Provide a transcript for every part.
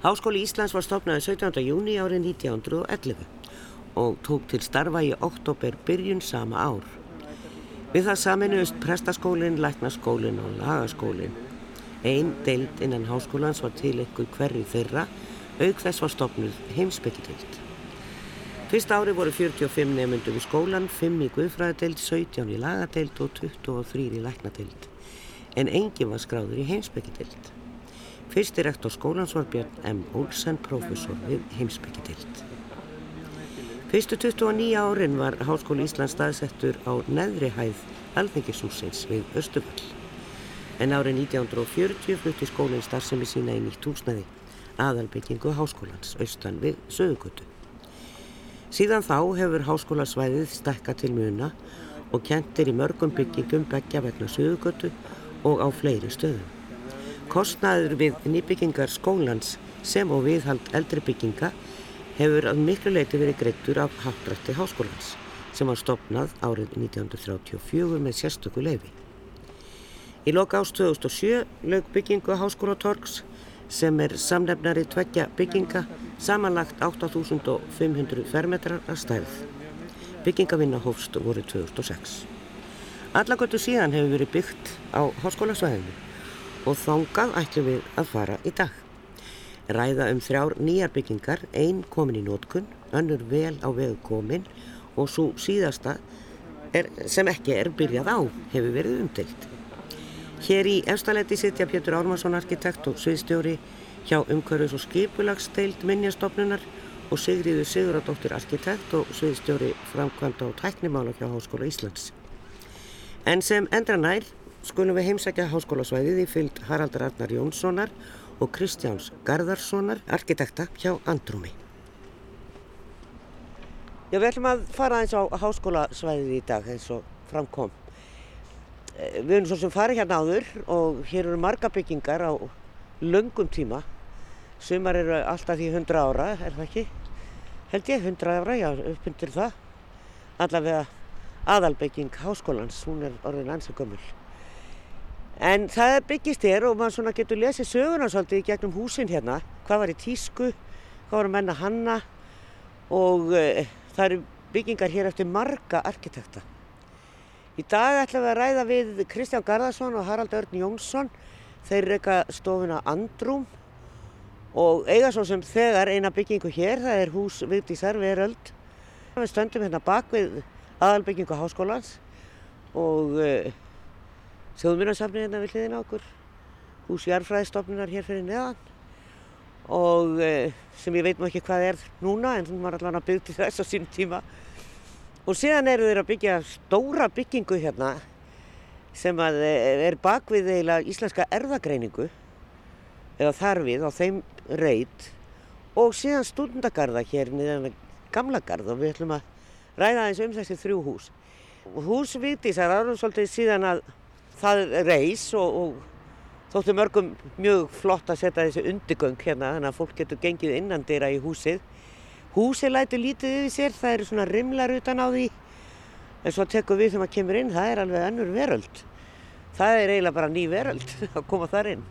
Háskóli Íslands var stopnaði 17. júni árið 1911 og tók til starfa í oktober byrjun sama ár. Við það saminuðust prestaskólinn, læknaskólinn og lagaskólinn. Einn deild innan háskólans var til ykkur hverju þeirra, auk þess var stopnuð heimsbyggjadeild. Fyrsta ári voru 45 nefnundum í skólan, 5 í guðfræðadeild, 17 í lagadeild og 23 í læknadeild. En engin var skráður í heimsbyggjadeild. Fyrsti rektor skólans var Björn M. Olsen, professor við heimsbyggjadeild. Fyrstu 29 árin var Háskóli Íslands staðsettur á neðri hæð alþengisúsins við Östufall. En árið 1940 flutti skólinn starfsemi sína í nýtt húsnaði, aðalbyggingu háskólans, austan við Söðugutu. Síðan þá hefur háskólasvæðið stekka til muna og kentir í mörgum byggingum begja vegna Söðugutu og á fleiri stöðum. Kostnaður við nýbyggingar skólans sem og viðhald eldri bygginga hefur að miklu leiti verið greittur af Hattrætti Háskólans sem var stopnað árið 1934 með sérstöku leifi. Í loka ást 2007 lög byggingu Háskólatorgs sem er samlefnari tveggja bygginga samanlagt 8500 fermetrar að stærð. Byggingavinna hófst voru 2006. Allagötu síðan hefur verið byggt á háskólasvæðinu og þángað ætlum við að fara í dag ræða um þrjár nýjar byggingar, einn komin í nótkunn, önnur vel á vegu komin og svo síðasta er, sem ekki er byrjað á hefur verið umtilt. Hér í efstaletti sitja Pétur Ármarsson arkitekt og sviðstjóri hjá umhverfis og skipulagsteild minnjastofnunar og Sigriður Siguradóttir arkitekt og sviðstjóri framkvæmda og tæknimála hjá Háskóla Íslands. En sem endra nær skulum við heimsækja háskólasvæðið í fyllt Haraldar Arnar Jónssonar og Kristjáns Garðarssonar, arkitekta hjá Andrumi. Já, við ætlum að fara eins á háskólasvæðið í dag eins og framkom. Eh, við erum svo sem farið hérna áður og hér eru marga byggingar á löngum tíma. Sumar eru alltaf því 100 ára, er það ekki? Held ég 100 ára, já, uppbyndir það. Allavega aðalbygging háskólans, hún er orðin ansagömmul. En það byggist hér og maður getur lesið söguna svolítið í gegnum húsin hérna. Hvað var í tísku, hvað var að menna hanna og uh, það eru byggingar hér eftir marga arkitekta. Í dag ætlum við að ræða við Kristján Garðarsson og Harald Örn Jónsson. Þeir reyka stofuna Andrúm og eiga svo sem þegar eina byggingu hér, það er hús Vigdísar Veröld. Við stöndum hérna bak við aðalbyggingu háskólans og uh, þjóðmjörnarsafnið hérna við hliðina okkur, hús jarfræðistofnunar hér fyrir neðan. Og e, sem ég veit nú ekki hvað er núna en hún var allavega byggt í þess á sín tíma. Og síðan eru þeir að byggja stóra byggingu hérna sem eh, er bakvið eiginlega íslenska erðagreiningu eða þarfið á þeim reit. Og síðan stúndagarða hér niður gamla garð og við ætlum að ræða eins um þessi þrjú hús. Hús Vítisar árum svolítið síðan að það reys og, og þóttu mörgum mjög flott að setja þessi undirgöng hérna þannig að fólk getur gengið innandira í húsið. Húsið lætur lítið yfir sér, það eru svona rimlar utan á því en svo tekum við þegar maður kemur inn, það er alveg annur veröld. Það er eiginlega bara ný veröld að koma þar inn.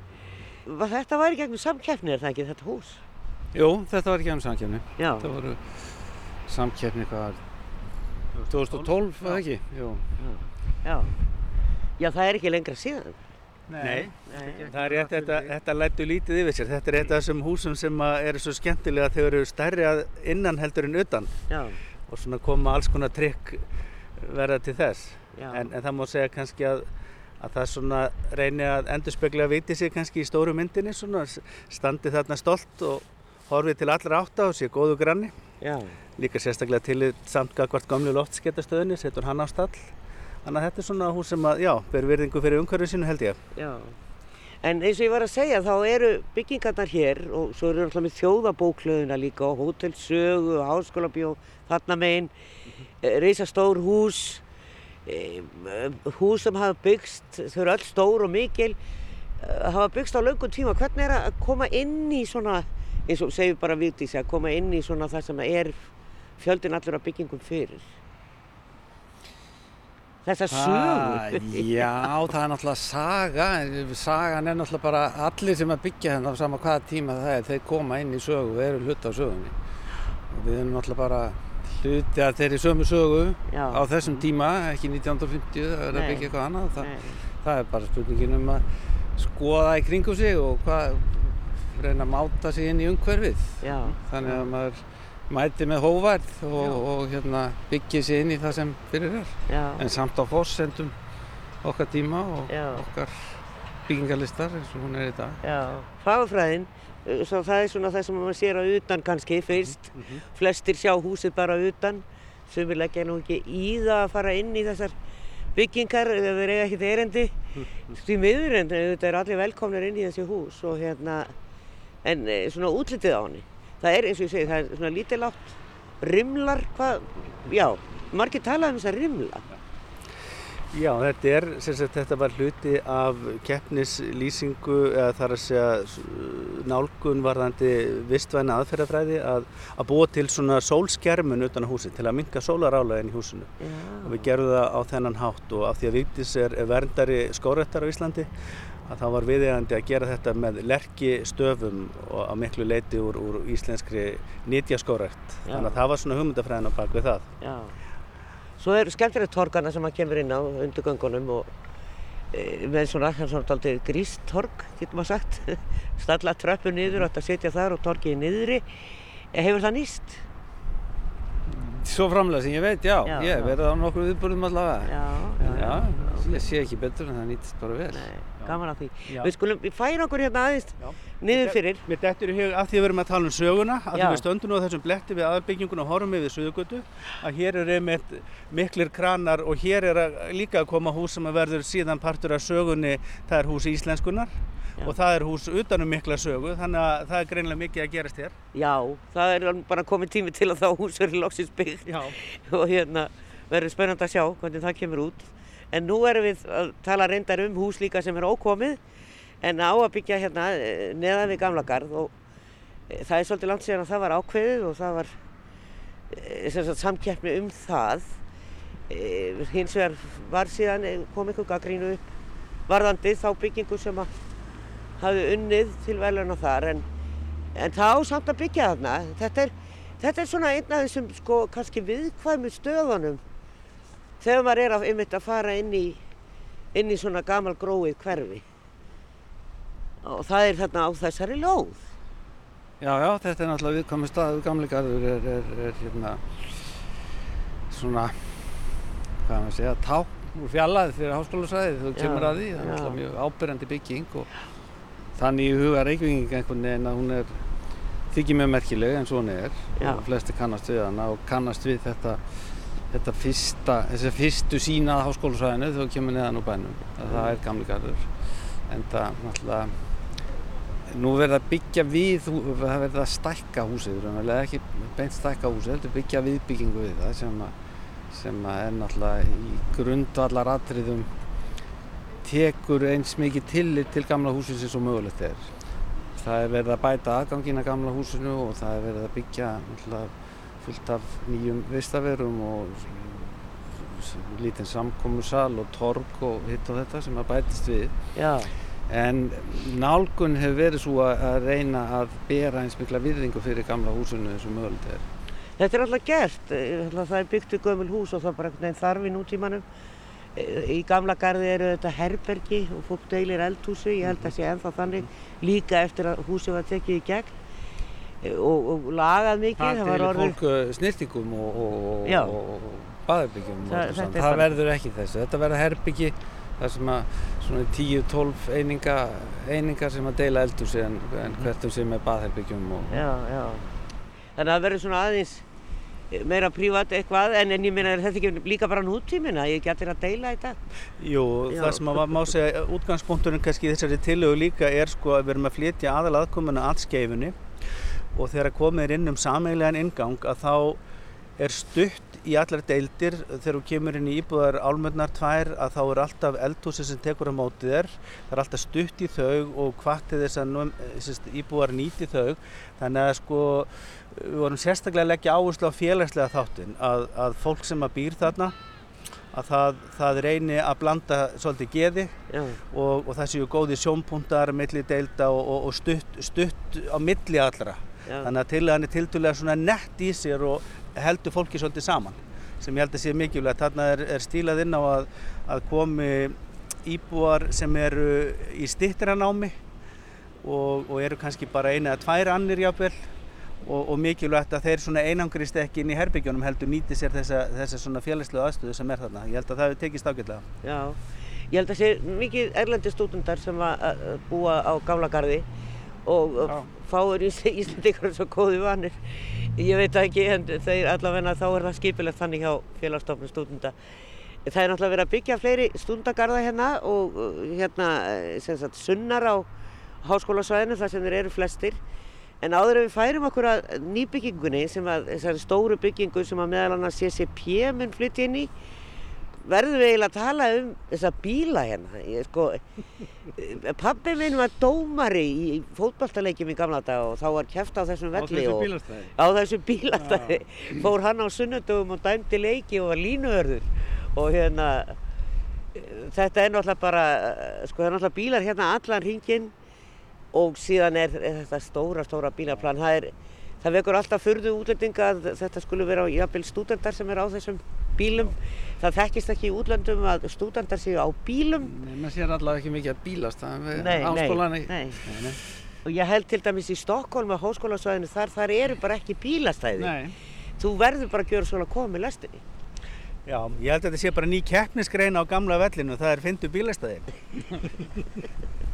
Þetta var í gegnum samkjæfni er það ekki þetta hús? Jú, þetta var í gegnum samkjæfni. Já. Þetta voru samkjæfni hvað 2012 eða ekki? Jú. Já. Já, það er ekki lengra síðan. Nei, Nei. það er rétt, þetta, þetta lættu lítið yfir sér. Þetta er eitt af þessum húsum sem eru svo skemmtilega þegar eru stærri innan heldur en utan. Já. Og svona koma alls konar trygg verða til þess. En, en það má segja kannski að, að það svona reynir að endurspegla að viti sig kannski í stóru myndinni svona, standi þarna stolt og horfið til allra átta og sé góðu granni. Já. Líka sérstaklega til samt gagvart gamlu loftskettastöðinni, setur hann á stall. Þannig að þetta er svona hús sem að, já, ber virðingu fyrir umhverfið sinu held ég. Já, en eins og ég var að segja þá eru byggingarnar hér og svo eru alltaf með þjóðabóklöðuna líka og hótelsögu, háskólabjó, þarna megin, mm -hmm. reysastór hús, e, hús sem hafa byggst, þau eru öll stór og mikil, e, hafa byggst á löngum tíma. Hvernig er að koma inn í svona, eins og segjum bara Vigdís, að koma inn í svona það sem er fjöldin allur af byggingum fyrir? Þessa sögu? Já, það er náttúrulega saga, sagan er náttúrulega bara allir sem að byggja hennar á sama hvaða tíma það er, þeir koma inn í sögu og eru hluti á sögunni. Og við erum náttúrulega bara hluti að þeirri sömu sögu Já. á þessum tíma, ekki 1950, það er að byggja eitthvað annað. Það, það er bara spurningin um að skoða í kringum sig og hvað, reyna að máta sig inn í umhverfið. Já. Þannig að maður mæti með hóværð og, og hérna, byggja sér inn í það sem fyrir er. Já. en samt á fórsendum okkar tíma og Já. okkar byggingarlistar eins og hún er í dag. Fagafræðin, uh, það er svona það sem maður sér á utan kannski fyrst. Mm -hmm. flestir sjá húsið bara utan. Sem vil ekki nú ekki í það að fara inn í þessar byggingar eða þeir eiga ekkert erendi því miður en þetta er allir velkomnir inn í þessi hús og hérna en eh, svona útlitið á hann það er eins og ég segi, það er svona lítilátt rimlar, hvað, já margir talaði um þess að rimla Já, þetta er sagt, þetta var hluti af keppnislýsingu eða þar að segja nálgun varðandi vistvæna aðferðafræði að, að búa til svona sólskermun utan á húsin til að minka sólarálaðin í húsinu Já. og við gerðum það á þennan hátt og af því að Víktis er verndari skórættar á Íslandi að það var viðegandi að gera þetta með lerki stöfum og á miklu leiti úr, úr íslenskri nýtjaskórært þannig að það var svona hugmyndafræðin á bak við það. Já. Svo eru skemmtilegt torgarna sem maður kemur inn á undurgöngunum og e, með svona, svona grístorg, getur maður sagt. Stalla tröppu niður og þetta setja þar og torgið niðri. Hefur það nýst? Svo framlega sem ég veit, já, já ég verði á nokkur viðbúrum allavega já, já, já, ég sé ekki betur en það nýtist bara vel Nei gaman að því. Já. Við skulum, við færum okkur hérna aðeins niður fyrir. Mér dettur í hug af því að við erum að tala um söguna, að því við stöndum á þessum bletti við aðbyggingun og horfum við Suðugötu, að hér er einmitt miklir kranar og hér er að líka að koma hús sem að verður síðan partur af sögunni, það er hús íslenskunar. Já. og það er hús utanum mikla sögu þannig að það er greinlega mikið að gerast hér. Já, það er bara komið tími til að þá hús verður loksins byggt. Og hérna verður spennand að sjá hvernig það kemur út. En nú erum við að tala reyndar um hús líka sem er ókomið en á að byggja hérna eh, neðan við gamla garð. Og eh, það er svolítið langt síðan að það var ákveðið og það var eh, samkjæfni um það. Hins vegar var síðan komið einhver gaggrínu upp varðandi þá byggingu sem að hafi unnið til veluna þar en, en það á samt að byggja þarna. Þetta er, þetta er svona einn af þessum sko kannski viðkvæmu stöðunum þegar maður er að, einmitt að fara inn í, inn í svona gamal gróið hverfi. Og það er þarna á þessari lóð. Já, já, þetta er náttúrulega viðkomið stað, gamli garður er, er, er hérna svona, hvað maður segja, tá úr fjallaði fyrir háskólusæði þú kemur að því, það er náttúrulega mjög ábyrjandi bygging og þannig í huga reykvinging einhvern veginn að hún er þykir mjög merkileg og hún er. Já. og flesti kannast við hana og kannast við þetta þetta fyrsta, þessi fyrstu sínað háskólusvæðinu þegar við kemum neðan úr bænum. Það er gamli garður. En það náttúrulega nú verður það byggja við það verður það stækka húsið ekki beint stækka húsið, þetta byggja viðbyggingu við það sem, að, sem að er náttúrulega í grundvallar atriðum tekur eins mikið tillit til gamla húsins eins og mögulegt er það er verið að bæta aðgangina gamla húsinu og það er verið að byggja fullt af nýjum vistaverum og lítinn samkómusal og torg og hitt og þetta sem að bætist við. Já. En nálgun hefur verið svo að reyna að bera eins mikla virðingu fyrir gamla húsinu eins og mögulegt er. Þetta er alltaf gert. Það er byggt í gömul hús og það er bara einhvern veginn þarf í nútímanum. Í gamla gardi eru þetta herbergi og fólk deilir eldhúsi. Ég held að sé ennþá þannig líka eftir að húsi var tekið í gegn og, og lagað mikið það til fólk orðið... snirtingum og, og, og baðherbyggjum það, það verður ekki þessu þetta verður herbyggi það sem að svona 10-12 eininga, einingar sem að deila eldhúsi en, en hvertum sem er baðherbyggjum já, já. þannig að það verður svona aðeins meira prívat eitthvað en, en ég meina er þetta ekki líka bara nútímina ég ekki allir að deila þetta? Jú, Já. það sem að má segja útgangspunktunum kannski þessari tillögu líka er sko að við erum að flytja aðal aðkomuna að skeifunni og þegar komið er inn um sameigilegan ingang að þá er stutt í allar deildir. Þegar þú kemur inn í íbúðar álmöndnar tvær að þá er alltaf eldhúsi sem tekur á mótið þér. Það er alltaf stutt í þau og hvartið þess að íbúðar nýti þau. Þannig að sko við vorum sérstaklega að leggja áherslu á félagslega þáttin að, að fólk sem að býr þarna að það, það reyni að blanda svolítið geði og, og það séu góði sjónpuntar, millideilda og, og, og stutt, stutt á milli allra. Já. Þannig að tillagan er tildulega svona nett í sér og heldur fólki svolítið saman sem ég held að sé mikilvægt. Þarna er, er stílað inn á að, að komi íbúar sem eru í stittranámi og, og eru kannski bara eina eða tvær annir jáfnvel og, og mikilvægt að þeir svona einangrist ekki inn í herbygjónum heldur nýti sér þessa, þessa svona félagslega aðstöðu sem er þarna. Ég held að það hefur tekist ágjörlega. Já, ég held að sé mikið erlendi stúdendar sem að búa á Gála gardi og Já. fáur í Íslandikar svo góði vanir. Ég veit ekki en þeir allavegna þá er það skipilegt þannig hjá félagsstofnum stúdenda. Það er náttúrulega verið að byggja fleiri stundagarða hérna og hérna sem sagt sunnar á háskólasvæðinu þar sem þeir eru flestir En áður ef við færum okkur að nýbyggingunni, sem að þessari stóru byggingu sem að meðal annars CCP mun flytti inn í, verðum við eiginlega að tala um þessa bíla hérna. Ég, sko, pabbi minn var dómari í fótballtaleikjum í gamla dag og þá var kæft á þessum velli og á þessum bílastæði. Fór hann á sunnundum og dæmdi leiki og var línuörður og hérna, þetta er náttúrulega bara, sko það er náttúrulega bílar hérna allan hringinn og síðan er, er þetta stóra, stóra bílaplan. Það, er, það vekur alltaf fyrðu útlendinga að þetta skulle vera jafnvel stúdendar sem er á þessum bílum. Það þekkist ekki í útlendum að stúdendar séu á bílum. Nei, maður sér allavega ekki mikið að bílast það er áskólan ekki. Nei, nei. nei. Og ég held til dæmis í Stokkólm að háskólasvæðinu þar, þar eru bara ekki bílastæði. Nei. Þú verður bara að gjöra svona komið lestinni. Já, ég held að þetta sé bara ný keppnisgreina á gamla vellinu, það er fyndu bílastæði.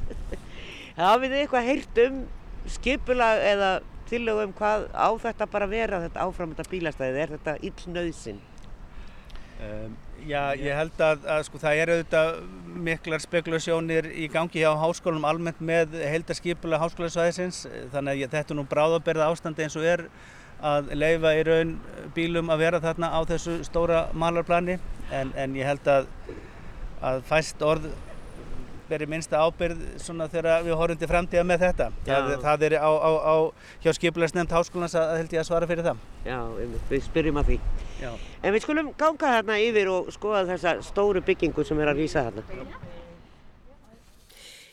hafið þið eitthvað heyrt um skipulag eða tillögum hvað á þetta bara vera þetta áframönda bílastæðið, er þetta illnauðsinn? Um, já, ég held að, að sko, það eru auðvitað miklar spekulasjónir í gangi hjá háskólum almennt með heildarskipulag háskólasvæðisins. Þannig að þetta er nú bráðaberða ástandi eins og er að leifa í raun bílum að vera þarna á þessu stóra malarplani. En, en ég held að, að fæst orð beri minnsta ábyrð svona þegar við horfum til framtíða með þetta. Það, það er á, á, á hjá skipulegsnefnd háskólans að held ég að svara fyrir það. Já, við spyrjum að því. Já. En við skulum ganga hérna yfir og skoða þessa stóru byggingu sem er að rýsa hérna.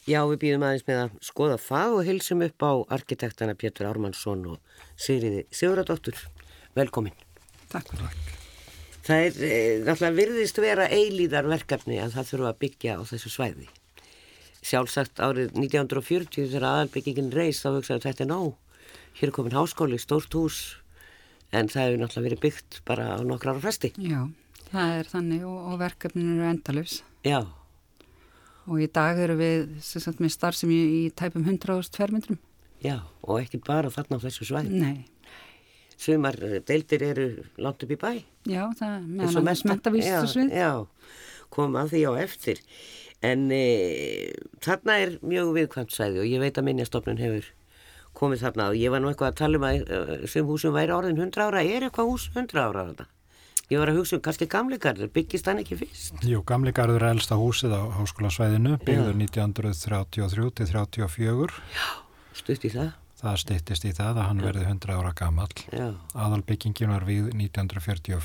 Já, við býðum aðeins með að skoða það og hilsum upp á arkitektana Pétur Ármannsson og Sigriði Siguradóttur. Velkomin. Takk fyrir það. Það er eh, náttúrulega virðist vera eilíðar verkefni að það þurfa að byggja á þessu svæði sjálfsagt árið 1940 þegar aðalbyggingin reys þá hugsaðu þetta er nóg. Hér er komin háskóli, stórt hús en það hefur náttúrulega verið byggt bara á nokkrar ára festi Já, það er þannig og, og verkefninu eru endalus Já. Og í dag eru við sagt, með starfsum í, í tæpum 100.000 tverrmyndrum Já, og ekki bara þarna á þessu svæð Nei. Sumar eh, deildir eru langt upp í bæ. Já, það meðan að smentavíst og svið Já, kom að því á eftir En e, þarna er mjög viðkvæmt sæði og ég veit að minnjastofnun hefur komið þarna og ég var nú eitthvað að tala um að e, sem húsum væri orðin 100 ára, er eitthvað hús 100 ára þetta? Ég var að hugsa um kannski gamleikarður, byggist hann ekki fyrst? Jú, gamleikarður er elsta húsið á háskólasvæðinu, byggður 1933 til 34. Já, stutt í það. Það steyttist í það að hann verði 100 ára gammal. Aðalbyggingin var við 1940,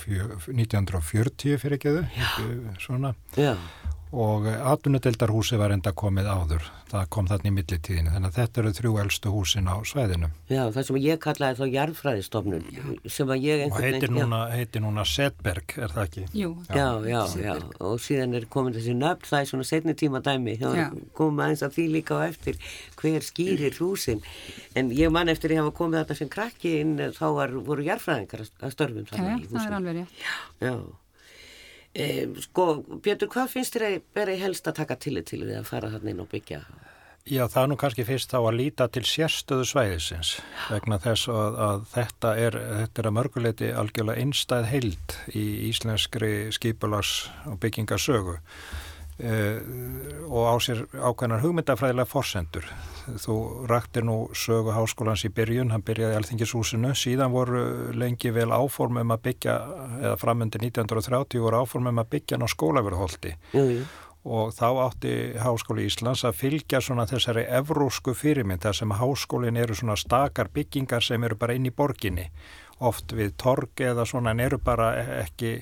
1940 fyrir ekki þau, svona. Já og atvinnudeldarhúsi var enda komið áður. Það kom þarna í millitíðinu þannig að þetta eru þrjú eldstu húsin á svæðinu. Já, það sem ég kallaði þá jarðfræðistofnun sem að ég og heitir núna, heitir núna Setberg, er það ekki? Jú, já, já, já, og síðan er komin þessi nöfn, það er svona setni tíma dæmi. Þá komum aðeins að því líka á eftir hver skýrir húsin. En ég man eftir að ég hafa komið þetta sem krakki inn þá var, voru jarðfræðingar að störfum Já, það er alveg rétt. Já E, sko, Björn, hvað finnst þér að vera í helst að taka tillit til því að fara þarna inn og byggja? Já, það er nú kannski fyrst þá að líta til sérstöðu svæðisins vegna þess að, að þetta er, þetta er að mörguleiti algjörlega einstæð heild í íslenskri skipulags og byggingasögu og á sér ákveðnar hugmyndafræðilega forsendur. Þú raktir nú sögu háskólans í byrjun, hann byrjaði í Alþingishúsinu, síðan voru lengi vel áformum að byggja, eða framöndi 1930 voru áformum að byggja ná skólaverðholti og þá átti Háskóli Íslands að fylgja svona þessari evrósku fyrirmynd, þar sem háskólin eru svona stakar byggingar sem eru bara inn í borginni, oft við torg eða svona en eru bara ekki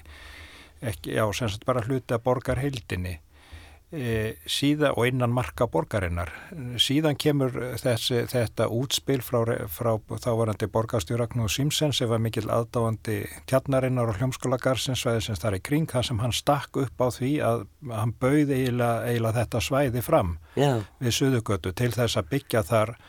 ekki, já, sem sagt bara hluti að borgar heildinni síðan og innan marka borgarinnar. Síðan kemur þessi, þetta útspil frá, frá þávarandi borgarstjóra Ragnúð Simsen sem var mikil aðdáandi tjarnarinnar og hljómskólagarsins svæði sem þar í kring það sem hann stakk upp á því að hann bauði eiginlega, eiginlega þetta svæði fram Já. við Suðugötu til þess að byggja þar E,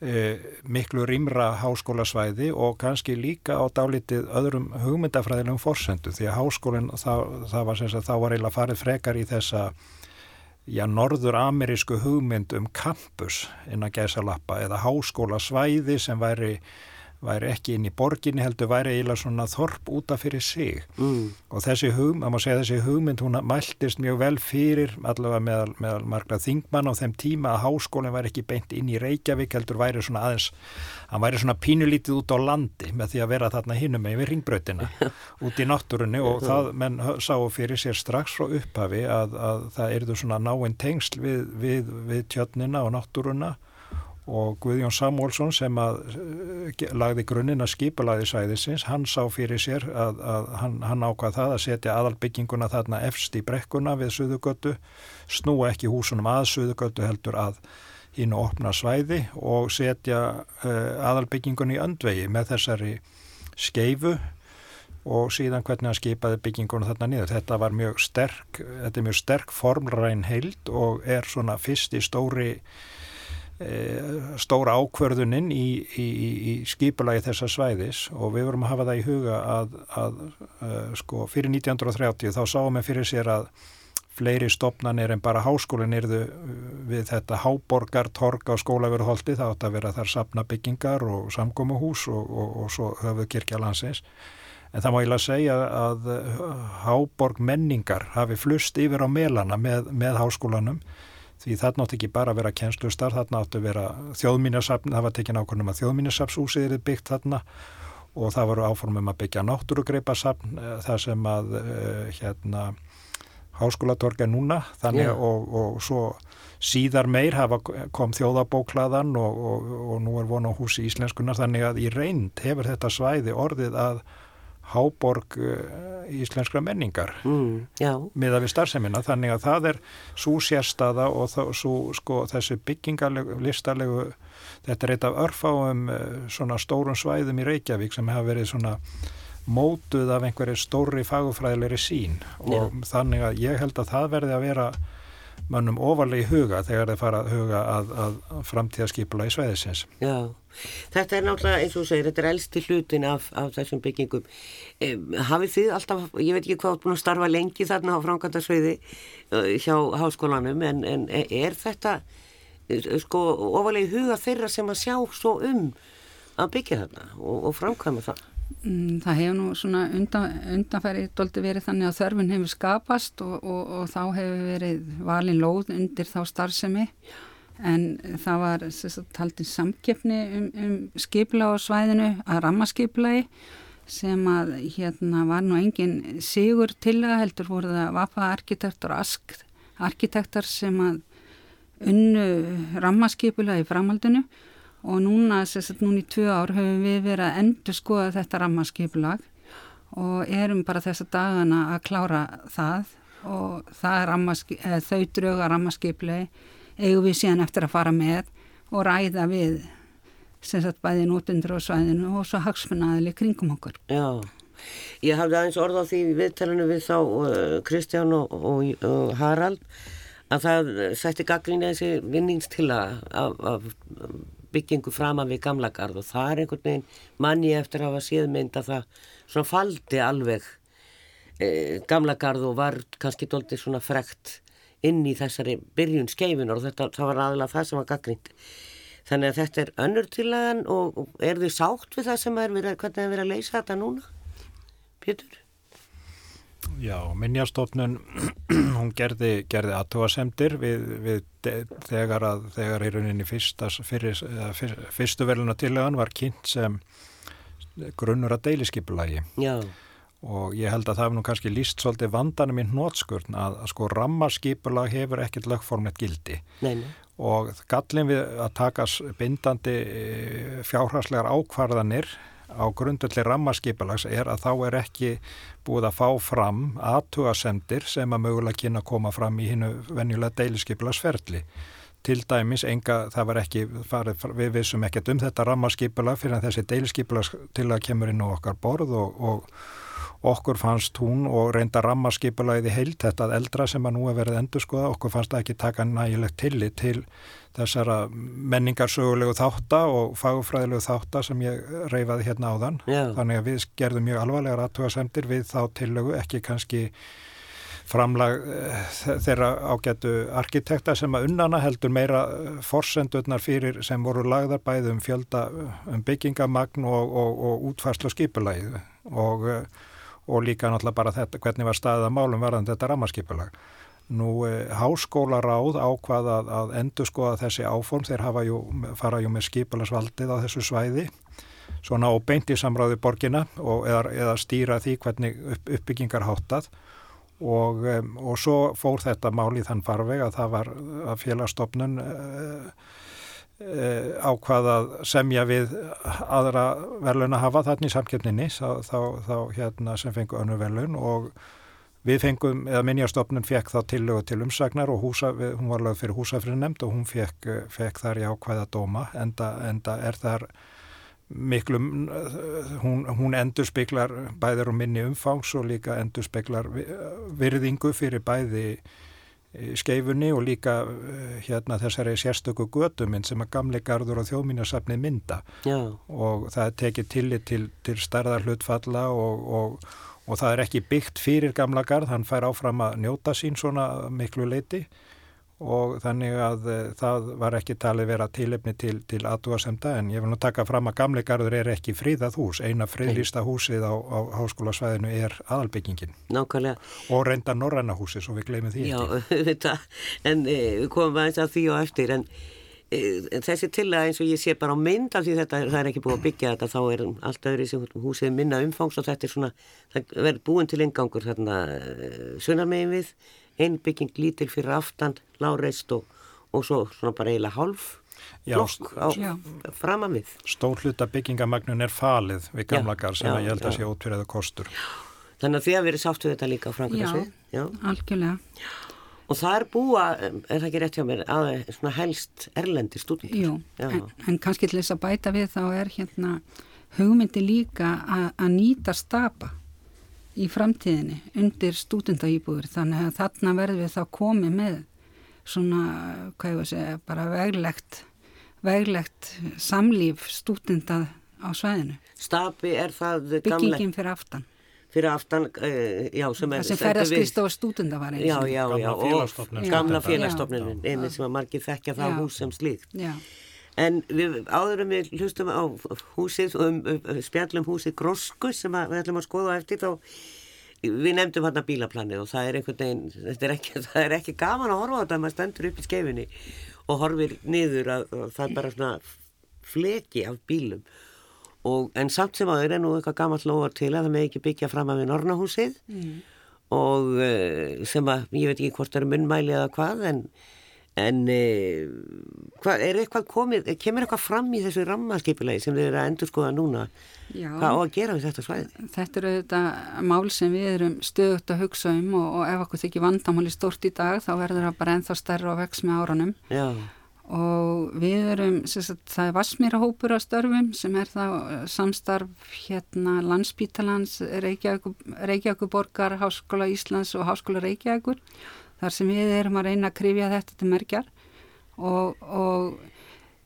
miklu rýmra háskólasvæði og kannski líka á dálítið öðrum hugmyndafræðilegum forsendu því að háskólinn það, það var, sagt, þá var eiginlega farið frekar í þessa já, norður-amerísku hugmynd um campus innan gæsalappa eða háskólasvæði sem væri væri ekki inn í borginni heldur væri eiginlega svona þorp útaf fyrir sig. Mm. og þessi hugmynd, það má segja þessi hugmynd hún mæltist mjög vel fyrir allavega meðal, meðal margra þingmann á þeim tíma að háskólinn væri ekki beint inn í Reykjavík heldur væri svona aðeins hann væri svona pínulítið út á landi með því að vera þarna hinnum með yfir ringbrötina út í náttúrunni. Og það menn sáu fyrir sér strax frá upphafi að, að það erðu svona náinn tengsl við, við, við tjötnina og náttúruna og Guðjón Samúlsson sem að eh, lagði grunninn að skipulaði sæðisins, hann sá fyrir sér að, að hann, hann ákvað það að setja aðalbygginguna þarna efst í brekkuna við Suðugötu, snúa ekki húsunum að Suðugötu heldur að hínu opna svæði og setja uh, aðalbyggingun í öndvegi með þessari skeifu og síðan hvernig hann skipaði byggingunum þarna niður. Þetta var mjög sterk, þetta er mjög sterk formræn heild og er svona fyrst í stóri Eh, stóra ákverðuninn í, í, í skipulagi þessa svæðis og við vorum að hafa það í huga að, að uh, sko, fyrir 1930 þá sáum við fyrir sér að fleiri stopnarnir en bara háskólinn erðu við þetta háborgar, torg á skólaveruholti, það átt að vera þar sapna byggingar og samgómuhús og, og, og svo höfuð kirkja landsins. En það má ég lega segja að háborg menningar hafi flust yfir á melana með, með háskólanum því það nátt ekki bara að vera kjenslustar, það nátt að vera þjóðmínasafn, það var tekinn ákvörnum að þjóðmínasafnsúsið er byggt þarna og það voru áformum að byggja náttúrugreipasafn eh, þar sem að uh, hérna háskólatorg er núna þannig yeah. og, og svo síðar meir hafa kom þjóðabóklaðan og, og, og nú er vonu á húsi íslenskunar þannig að í reynd hefur þetta svæði orðið að háborg uh, íslenskra menningar. Mm, með að við starfseminna þannig að það er svo sérstaða og þá, svo, sko, þessi byggingarlegu, listarlegu þetta er eitt af örfáum uh, svona stórum svæðum í Reykjavík sem hafa verið svona mótuð af einhverju stóri fagufræðilegri sín og Já. þannig að ég held að það verði að vera mannum ofalega í huga þegar þeir fara að huga að, að framtíðaskipula í sveiðisins. Já, þetta er náttúrulega eins og segir, þetta er elsti hlutin af, af þessum byggingum. Eh, hafið þið alltaf, ég veit ekki hvað búin að starfa lengi þarna á framkvæmdarsveiði uh, hjá háskólanum en, en er þetta sko ofalega í huga þeirra sem að sjá svo um að byggja þarna og, og framkvæma það? Mm, það hefur nú svona undan, undanferðið doldi verið þannig að þörfun hefur skapast og, og, og þá hefur verið valin lóð undir þá starfsemi. En það var taldið samkeppni um, um skipla á svæðinu að rammaskiplagi sem að hérna var nú engin sigur til að heldur voru það vafa arkitektur og ask arkitektar sem að unnu rammaskipula í framhaldinu og núna, sérstaklega núna í tvö ár höfum við verið að endur skoða þetta rammarskipulag og erum bara þessa dagana að klára það og það er þau drauga rammarskipulagi eigum við síðan eftir að fara með og ræða við sérstaklega bæði nótundur á svæðinu og svo hagsmunnaðili kringum okkur. Já, ég hafði aðeins orð á því viðtælinu við þá uh, Kristján og, og, og Harald að það sætti gaggrinni þessi vinningstila af, af byggingu framan við gamla gard og það er einhvern veginn manni eftir að hafa síðmynd að það svona faldi alveg e, gamla gard og var kannski doldið svona frekt inn í þessari byrjun skeifinar og þetta, það var aðalega það sem var gaggrind þannig að þetta er önnur tilagan og, og er þið sátt við það sem er verið, hvernig það er verið að leysa þetta núna Pétur? Já, minnjastofnun hún gerði, gerði aðtóasemdir við, við þegar að þegar í rauninni fyrstas, fyrir, fyr, fyrstu veluna tilagan var kynnt sem grunnur að deiliskipulagi. Já. Og ég held að það hefur nú kannski líst svolítið vandanum í nótskurn að, að sko rammarskipulag hefur ekkert lögformlegt gildi. Nei, nei. og gallin við að taka bindandi eh, fjárhagslegar ákvarðanir á grundöldi rammaskipalags er að þá er ekki búið að fá fram aðtugasendir sem að mögulega kynna að koma fram í hinnu venjulega deilisskipalagsferðli. Til dæmis, enga, það var ekki, farið, við vissum ekkert um þetta rammaskipalag fyrir að þessi deilisskipalags til að kemur inn á okkar borð og, og okkur fannst hún og reynda rammaskipalagið í heilt, þetta eldra sem að nú er verið endur skoða, okkur fannst það ekki taka nægilegt tillit til þessara menningarsögulegu þáttar og fagfræðilegu þáttar sem ég reyfaði hérna áðan. Já. Þannig að við gerðum mjög alvarlegar aðtugasendir við þá tillögu, ekki kannski framlag eh, þeirra ágætu arkitekta sem að unnana heldur meira eh, forsendurnar fyrir sem voru lagðar bæði um fjölda um byggingamagn og, og, og útfarslu skipulagið og, eh, og líka náttúrulega bara þetta hvernig var staðið að málum varðan þetta rammarskipulag. Nú, e, háskólaráð ákvað að, að endur skoða þessi áform, þeir jú, fara jú með skipilarsvaldið á þessu svæði, svona og beint í samráði borgina og, eða, eða stýra því hvernig upp, uppbyggingar háttað. Og, e, og svo fór þetta mál í þann farveg að það var að félagstofnun e, ákvað að semja við aðra verðlun að hafa þarna í samkeppninni þá, þá, þá hérna sem fengu önnu verðlun og Við fengum, eða minnjastofnun fekk þá tillögu til umsagnar og húsa, hún var lögð fyrir húsafrið nefnd og hún fekk, fekk þar í ákvæða dóma enda, enda er þar miklu, hún, hún endur speklar bæðir og minni umfangs og líka endur speklar virðingu fyrir bæði skeifunni og líka hérna þessari sérstöku göduminn sem að gamle gardur og þjóðmínasafni mynda Já. og það tekir tillit til, til starðar hlutfalla og, og og það er ekki byggt fyrir gamla garð, hann fær áfram að njóta sín svona miklu leiti og þannig að e, það var ekki talið vera tilefni til, til aðdúasemda en ég vil nú taka fram að gamle garður er ekki fríðað hús, eina friðlýsta húsið á, á háskólasvæðinu er aðalbyggingin. Nákvæmlega. Og reynda Norranna húsið, svo við glemum því Já, þetta, en e, við komum aðeins að því og eftir en Eh, þessi til að eins og ég sé bara á mynd af því þetta það er ekki búið að byggja þetta þá er allt öðru sem húsið minna umfangs og þetta er svona, það verður búin til engangur þarna eh, sunnarmegin við einn bygging lítil fyrir aftan láreist og, og svo svona bara eiginlega hálf flokk á framan við. Stór hluta byggingamagnun er falið við gamlagar sem já, að ég held að sé ótverðið kostur. Þannig að því að verið sáttu þetta líka á framkvæmda Já, algjörlega. Og það er búa, er það ekki rétt hjá mér, að svona helst erlendi stúdendur? Jú, en, en kannski til þess að bæta við þá er hérna hugmyndi líka að nýta stapa í framtíðinni undir stúdendaýbúður þannig að þarna verður við þá komið með svona, hvað ég var að segja, bara veglegt, veglegt samlíf stúdenda á sveðinu. Stapi er það gamle... Byggingin fyrir aftan fyrir aftan, uh, já, sem er... Það sem ferðarskvist á stúdenda var eins. Já, já, já, og gamla félagstofnun, einnig sem að margir þekkja það hús sem slíkt. Já. En við áðurum við hlustum á húsið, um, um, spjallum húsið Grósku sem að, við ætlum að skoða eftir þá, við nefndum hann að bílaplanið og það er einhvern veginn, þetta er ekki, það er ekki gaman að horfa á þetta að maður stendur upp í skefinni og horfir niður að, að það er bara svona fleki af bílum og, en samt sem aður er nú eitthvað gammalt lofar til að það með ekki byggja fram af við Nornahúsið mm. og uh, sem að ég veit ekki hvort það eru munnmæli eða hvað en, en hvað, er eitthvað komið, kemur eitthvað fram í þessu rammaskipilegi sem þið eru að endur skoða núna? Já, hvað á að gera við þetta svæði? Þetta eru þetta mál sem við erum stöðut að hugsa um og, og ef okkur þykir vandamáli stort í dag þá verður það bara ennþá stærra og vex með árunum. Já. Og við erum, sagt, það er Vasmírahópur að störfum sem er það eh, samstarf hérna landsbítalans Reykjavíkuborgar, Háskóla Íslands og Háskóla Reykjavíkur þar sem við erum að reyna að krifja þetta til merkjar og, og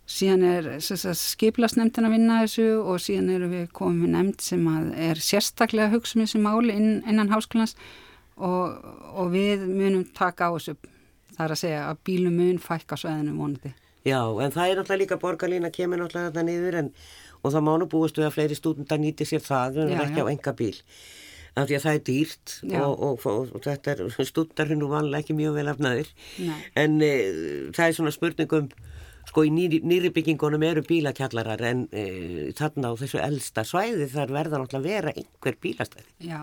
síðan er skiplasnemndin að vinna þessu og síðan erum við komið nefnd sem er sérstaklega að hugsa um þessu máli inn, innan háskólans og, og við munum taka á þessu Það er að segja að bílum mun fækka sveðinu vonandi. Já, en það er náttúrulega líka borgarlína kemur náttúrulega þetta niður en, og það mánu búist við að fleiri stúdendar nýti sér það en ekki á enga bíl. Af því að það er dýrt og, og, og, og þetta er hún og vanlega ekki mjög vel afnaður. En e, það er svona spurningum, sko í nýri, nýri byggingunum eru bílakjallarar en e, þarna á þessu eldsta svæði þar verða náttúrulega vera einhver bílastæði. Já.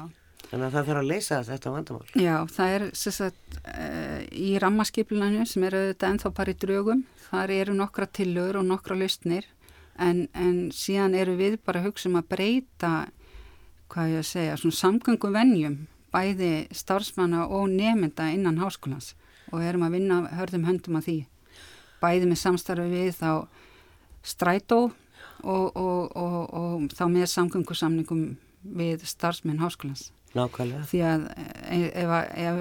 Þannig að það þarf að leysa þetta vandamál. Já, það er sagt, uh, í rammaskipilinu sem eru þetta ennþá í drögum. Þar eru nokkra tillögur og nokkra lausnir en, en síðan eru við bara að hugsa um að breyta hvað ég að segja, svona samgöngum vennjum bæði starfsmanna og nemynda innan háskólans. Og erum að vinna hörðum höndum að því. Bæði með samstarfi við þá strætó og, og, og, og þá með samgöngusamningum við starfsmenn háskólans. Nákvæmlega. því að ef, ef,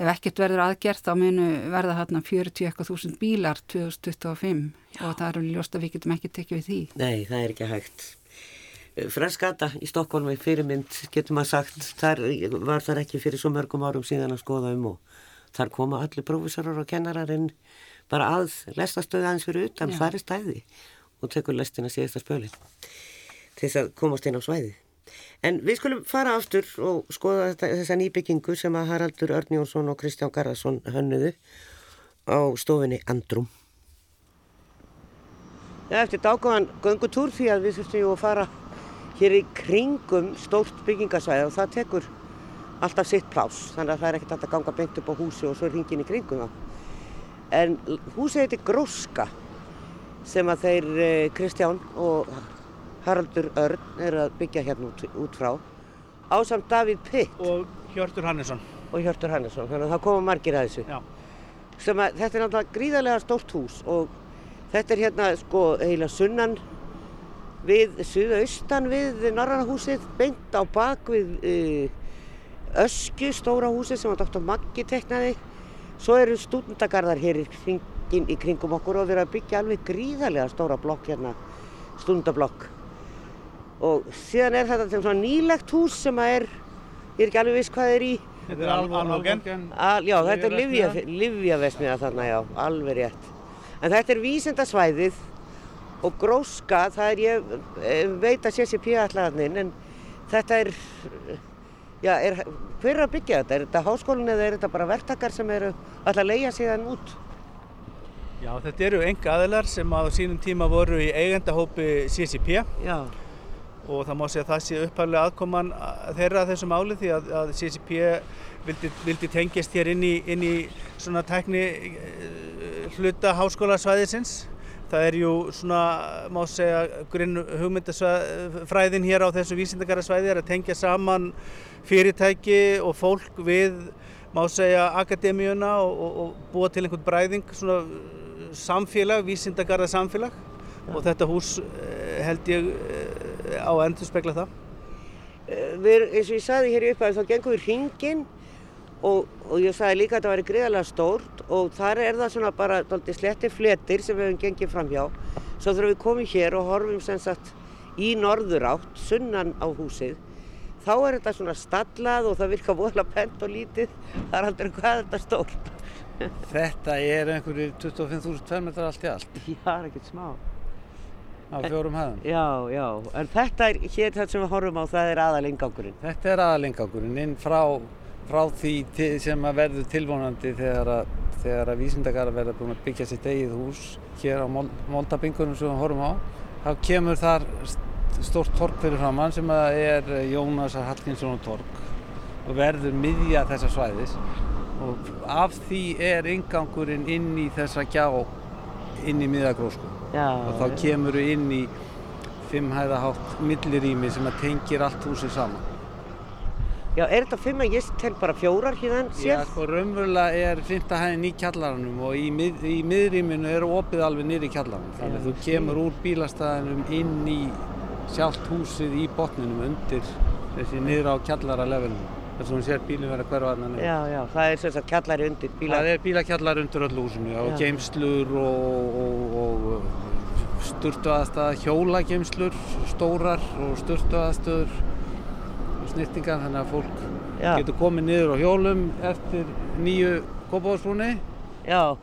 ef ekkert verður aðgert þá munu verða hérna 40.000 bílar 2025 Já. og það eru ljóst að við getum ekki tekið við því. Nei, það er ekki hægt Freskata í Stokkólmi fyrirmynd getur maður sagt, þar var þar ekki fyrir svo mörgum árum síðan að skoða um og þar koma allir prófessorar og kennararinn bara að lestastöðu aðeins fyrir utan Já. er stæði og tekur lestina síðasta spöli til þess að komast inn á svæði. En við skulum fara aftur og skoða þetta, þessa nýbyggingu sem að Haraldur Örn Jónsson og Kristján Garðarsson hönnuðu á stofinni Andrum. Já, eftir dágóðan göngutúr því að við þurftum ju að fara hér í kringum stórt byggingasvæði og það tekur alltaf sitt plás þannig að það er ekkert alltaf ganga beint upp á húsi og svo ringin í kringum það. En húsið heitir Gróska sem að þeir eh, Kristján og Haraldur Örn eru að byggja hérna út, út frá ásamt Davíð Pitt og Hjörtur Hannesson og Hjörtur Hannesson, þannig að það koma margir að þessu Já. sem að þetta er náttúrulega gríðarlega stórt hús og þetta er hérna sko heila sunnan við suðaustan við Norrannahúsið, beint á bak við uh, Öskju, stóra húsið sem að Dr. Maggi teknaði. Svo eru stúdendagarðar hér í, kringin, í kringum okkur og við erum að byggja alveg gríðarlega stóra blokk hérna, stúdendablokk. Og síðan er þetta svona nýlegt hús sem að er, ég er ekki alveg viss hvað er í. Þetta er alveg, Al, já, þetta er livjavesmiða þarna, já, alveg rétt. En þetta er vísendasvæðið og gróska, það er ég eh, veit að sé sér píaðallarinn en þetta er, já, er, hver er að byggja þetta? Er þetta háskólinn eða er þetta bara verktakar sem eru alltaf að leia síðan út? Já, þetta eru enga aðilar sem á sínum tíma voru í eigendahópi CCP Já. og það má segja að það sé upphæflega aðkoman þeirra að þessu máli því að, að CCP vildi, vildi tengjast hér inn í, inn í svona tækni hluta háskólasvæðisins Það er jú svona, má segja, grunn hugmyndafræðin hér á þessu vísindakarasvæði er að tengja saman fyrirtæki og fólk við, má segja, akademíuna og, og, og búa til einhvern bræðing, svona samfélag, vísindakarða samfélag ja. og þetta hús eh, held ég eh, á endur spekla það. Eh, við, eins og ég saði hér í upphæðu, þá gengum við hringin og, og ég sagði líka að þetta væri greiðalega stórt og þar er það svona bara sletti fletir sem við hefum gengið fram hjá svo þurfum við komið hér og horfum sem sagt í norður átt, sunnan á húsið þá er þetta svona stallað og það virka voðalega pent og lítið. Það er aldrei hvað þetta stórt. Þetta er einhverju 25.000 tverrmetrar allt í allt. Já, það er ekkert smá. Á fjórum hæðum? Já, já, en þetta er hér þetta sem við horfum á, það er aðalingangurinn Þetta er aðalingangurinn inn frá frá því sem að verður tilvonandi þegar að, þegar að vísindakara verður búin að byggja sitt eigið hús hér á Moldabingunum sem við horfum á þá kemur þar stórt tork fyrir framann sem er Jónasar Hallgrímsson tork og verður miðja þessa svæðis. Og af því er ingangurinn inn í þessa gjá inn í miðagrósku. Og þá kemur við inn í fimmhæðahátt millirými sem að tengir allt húsið saman Já, er þetta fimm að ég tel bara fjórar hérna sér? Já, sko, raunverulega er fymta hæðin í kjallaranum og í, mið, í miðrýminu er opið alveg nýri kjallaranum. Þannig að þú kemur úr bílastæðinum inn í sjálft húsið í botninum undir þessi niður á kjallaralevelinu. Þess að hún sér bílinn vera hverfaðna niður. Já, já, það er svona kjallari undir bíla... Það er bílakjallari undir öll húsinu, já, og geimslur og, og, og sturtuaðastæða, hjólageimslur, stórar og sturtuaðastöður snirtingar þannig að fólk Já. getur komið niður á hjólum eftir nýju kópáðsfrúni Já,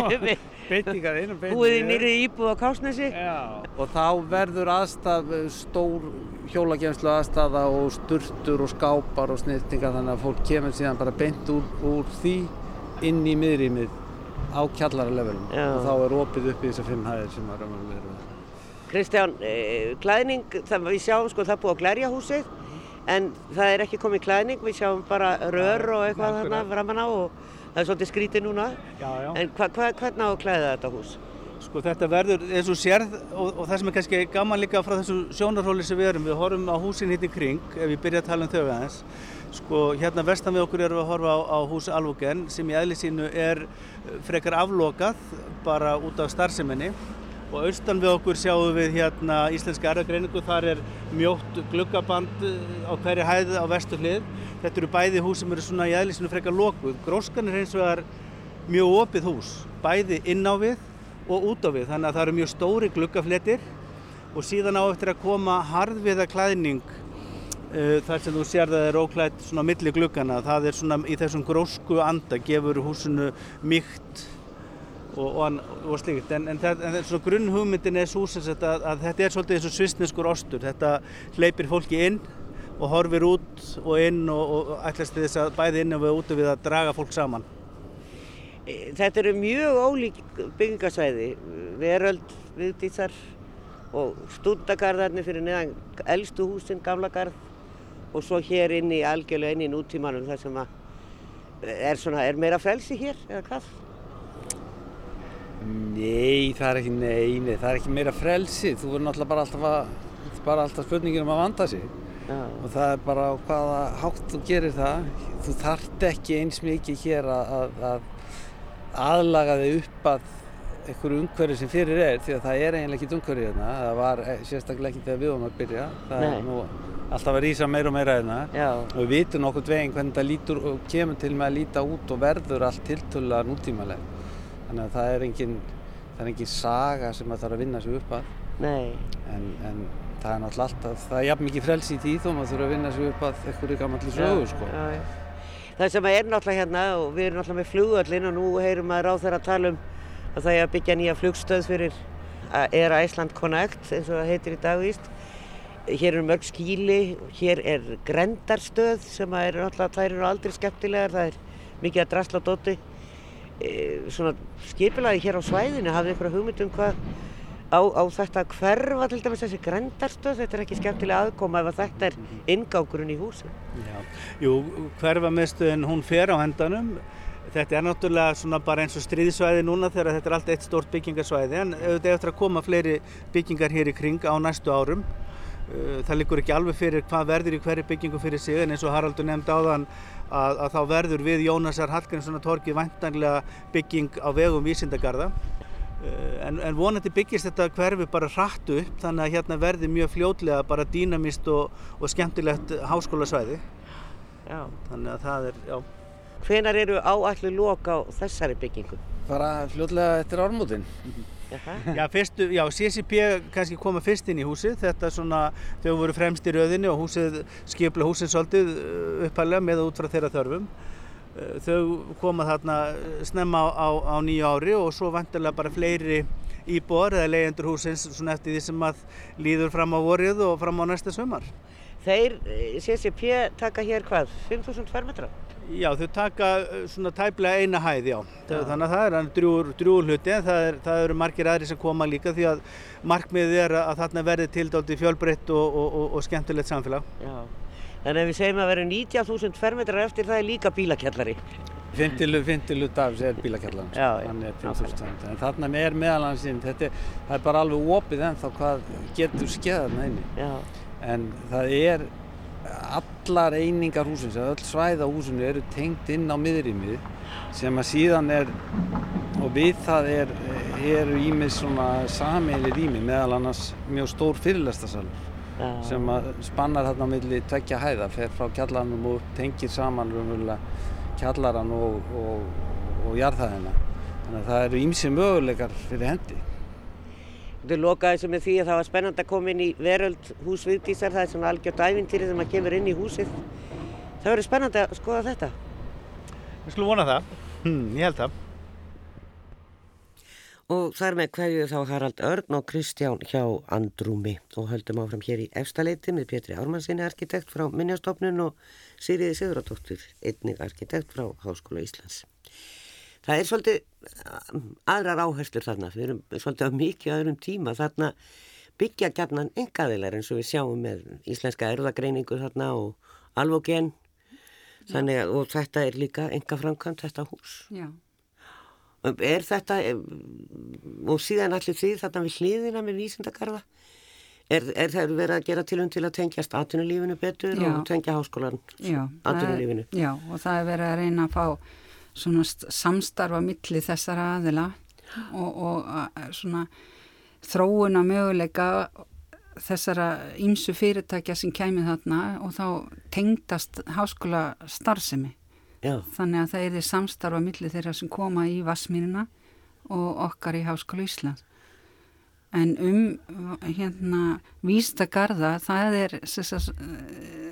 beitingar einu beitingar. Búið í nýri íbúð á Kásnesi og þá verður aðstaf stór hjólagemslu aðstafa og sturtur og skápar og snirtingar þannig að fólk kemur síðan bara beint úr, úr því inn í miðrýmið á kjallaralevelum. Og þá er opið upp í þessar fimm hæðir sem að raunum verður Kristján, eh, klæðning, það við sjáum sko það búið á Glerjahúsið en það er ekki komið klæðning, við sjáum bara rör og eitthvað þarna framann á og það er svolítið skrítið núna. Já, já. En hva, hva, hvernig á að klæða þetta hús? Sko þetta verður eins og sérð og, og það sem er kannski gaman líka frá þessu sjónarhóli sem við erum, við horfum á húsin hitt í kring ef við byrja að tala um þau aðeins. Sko hérna vestan við okkur erum við að horfa á, á hús Alvogen sem í eðli sínu er frekar aflokað bara út af starfseminni og austan við okkur sjáum við hérna Íslenska erðagreiningu, þar er mjótt gluggaband á hverju hæði á vestu hlið. Þetta eru bæði hús sem eru svona í eðli sínu frekar lokuð. Gróskan er eins og er mjög opið hús, bæði inn á við og út á við þannig að það eru mjög stóri gluggafletir og síðan á eftir að koma harðviða klæðning uh, þar sem þú sér það er óklætt svona milli gluggana það er svona í þessum grósku anda gefur húsinu mýkt og, og, og slíkt. En, en, en svona grunn hugmyndin er svo að, að þetta er svolítið eins og svisneskur ostur. Þetta hleypir fólki inn og horfir út og inn og, og ætlast þess að bæði inn og við út og við að draga fólk saman. Þetta eru mjög ólík byggingasvæði, veröld, viðdýtsar og stúndagarðarnir fyrir neðan eldstu húsinn, gamla garð og svo hér inn í algjörlega inn í nútímanum þar sem að er, svona, er meira frelsi hér eða hvað? Nei, það er ekki, nei, nei, það er ekki meira frelsi, þú verður náttúrulega bara alltaf að, bara alltaf spurningin um að vanda sig. Já. og það er bara hvaða hátt þú gerir það, þú þart ekki eins mikið hér að, að aðlaga þig upp að einhverju umhverju sem fyrir er því að það er eiginlega ekkit umhverju hérna. Það var eh, sérstaklega ekki þegar við varum að byrja. Það Nei. er nú alltaf að rýsa meira og meira hérna. Og við vitum okkur dveginn hvernig það lítur og kemur til með að líta út og verður allt tiltölulega nútímaleg þannig að það er engin það er engin saga sem það þarf að vinna sig upp að. En, en það er náttúrulega alltaf það er jafn mikið frelsi í því þó maður þurfa að vinna sig upp að einhverju gammalli sögu sko. já, já. Það sem er náttúrulega hérna og við erum náttúrulega með flugöllin og nú heyrum að ráð þeirra að tala um að það er að byggja nýja flugstöð fyrir Air Iceland Connect eins og það heitir í dagvíst hér eru mörg skíli hér er grendarstöð sem er náttúrulega þær eru aldrei skemmtilegar það er mikið að drasla dóti. e, svona skipilagi hér á svæðinu hafði ykkur hugmynd um hvað á, á þetta hverfa til dæmis þessi grendarstöð, þetta er ekki skemmtilega aðkoma ef þetta er ingákurinn í húsi. Já, jú, hverfa meðstöðin hún fer á hendanum, þetta er náttúrulega svona bara eins og stríðsvæði núna þegar þetta er allt eitt stórt byggingarsvæði en auðvitað eftir að koma fleiri byggingar hér í kring á næstu árum. Uh, það likur ekki alveg fyrir hvað verður í hverju byggingu fyrir sig en eins og Haraldur nefndi áðan að, að þá verður við Jónasar Hallgrímssonar torki vantanlega bygging á vegum vísindagarða Eh, en, en vonandi byggist þetta hverfi bara hrattu upp þannig að hérna verði mjög fljótlega bara dýnamist og, og skemmtilegt háskólasvæði. Já. Þannig að það er, já. Hvenar eru áallu lók á þessari byggingu? Bara fljótlega eftir ármútin. Já, fyrstu, já, CCP kannski koma fyrst inn í húsið, þetta svona, þau voru fremst í rauðinni og húsið, skipla húsið svolítið eh, upphæðilega með út frá þeirra þörfum. Eh, þau koma þarna snemma á, á, á nýju ári og svo vantilega bara fleiri íbor eða leyendur húsins svona eftir því sem að líður fram á vorið og fram á næsta sömar. Þeir, eh, CCP, taka hér hvað? 5.000 fermetra? Já, þau taka eh, svona tæplega eina hæð, já. já. Þannig að það er drúur, drúur hluti en það, er, það eru margir aðri sem koma líka því að markmiðið er að þarna verði tildálti fjölbreytt og, og, og, og skemmtilegt samfélag. Já. Þannig að við segjum að vera 90.000 fermetrar eftir það er líka bílakjallari. Fintilu, fintilu dafs er bílakjallarinn, sko. en þarna er meðalansinn, þetta er, er bara alveg opið en þá hvað getur skeðarna inni. Já. En það er allar einingar húsins, öll svæða húsinu eru tengt inn á miðrýmið sem að síðan er, og við það er, eru ímið svona sameilir rými meðal annars mjög stór fyrirlestasalur Já. sem spannar hérna á milli tveggja hæða, fer frá kjallarannum og tengir saman kjallarann og, og, og jarðhæðina. Þannig að það eru ímsi möguleikar fyrir hendi. Þú lokaði sem með því að það var spennand að koma inn í veröld hús viðdísar, það er svona algjört ævintýri þegar maður kemur inn í húsið. Það verður spennand að skoða þetta. Við skulum vona það, hm, ég held það. Og þar með hverju þá Harald Örn og Kristján hjá Andrúmi og höldum áfram hér í efstaleiti með Pétri Ármannsinni arkitekt frá Minnjastofnun og Sýriði Sigurðardóttur, einnig arkitekt frá Háskóla Íslands. Það er svolítið um, aðrar áherslur þarna, við erum svolítið á mikið öðrum tíma þarna byggja gætnan engaðilar eins og við sjáum með íslenska erðagreiningu þarna og alvogen, þannig að þetta er líka enga framkvæmt þetta hús. Já. Er þetta, og síðan allir því þarna við hliðina með vísindakarða, er, er það verið að gera tilum til að tengjast atvinnulífinu betur já. og tengja háskólan atvinnulífinu? Já, og það er verið að reyna að fá svona samstarfa milli þessara aðila og, og svona þróuna möguleika þessara ímsu fyrirtækja sem kæmið þarna og þá tengdast háskóla starfsemi Já. þannig að það er því samstarfa millir þeirra sem koma í Vassmínuna og okkar í Háskóla Íslands en um hérna Vístagarða það er sagt,